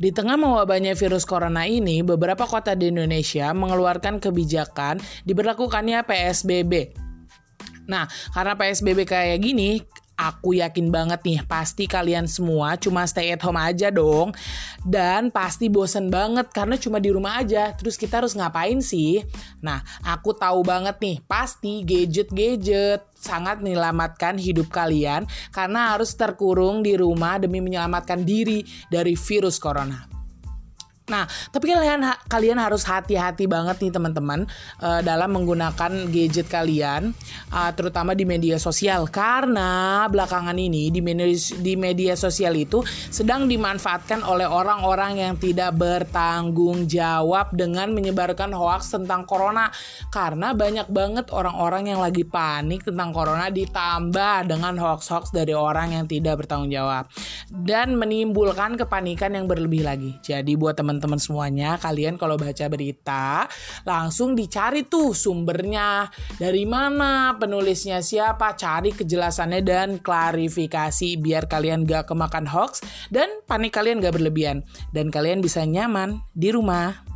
Di tengah mewabahnya virus corona ini, beberapa kota di Indonesia mengeluarkan kebijakan diberlakukannya PSBB. Nah, karena PSBB kayak gini, aku yakin banget nih pasti kalian semua cuma stay at home aja dong. Dan pasti bosen banget karena cuma di rumah aja. Terus kita harus ngapain sih? Nah aku tahu banget nih pasti gadget-gadget sangat menyelamatkan hidup kalian karena harus terkurung di rumah demi menyelamatkan diri dari virus corona Nah, tapi kalian kalian harus hati-hati banget nih teman-teman uh, dalam menggunakan gadget kalian, uh, terutama di media sosial. Karena belakangan ini di media, di media sosial itu sedang dimanfaatkan oleh orang-orang yang tidak bertanggung jawab dengan menyebarkan hoax tentang corona. Karena banyak banget orang-orang yang lagi panik tentang corona ditambah dengan hoax-hoax dari orang yang tidak bertanggung jawab. Dan menimbulkan kepanikan yang berlebih lagi. Jadi buat teman teman-teman semuanya, kalian kalau baca berita langsung dicari tuh sumbernya. Dari mana, penulisnya siapa, cari kejelasannya dan klarifikasi biar kalian gak kemakan hoax dan panik kalian gak berlebihan. Dan kalian bisa nyaman di rumah.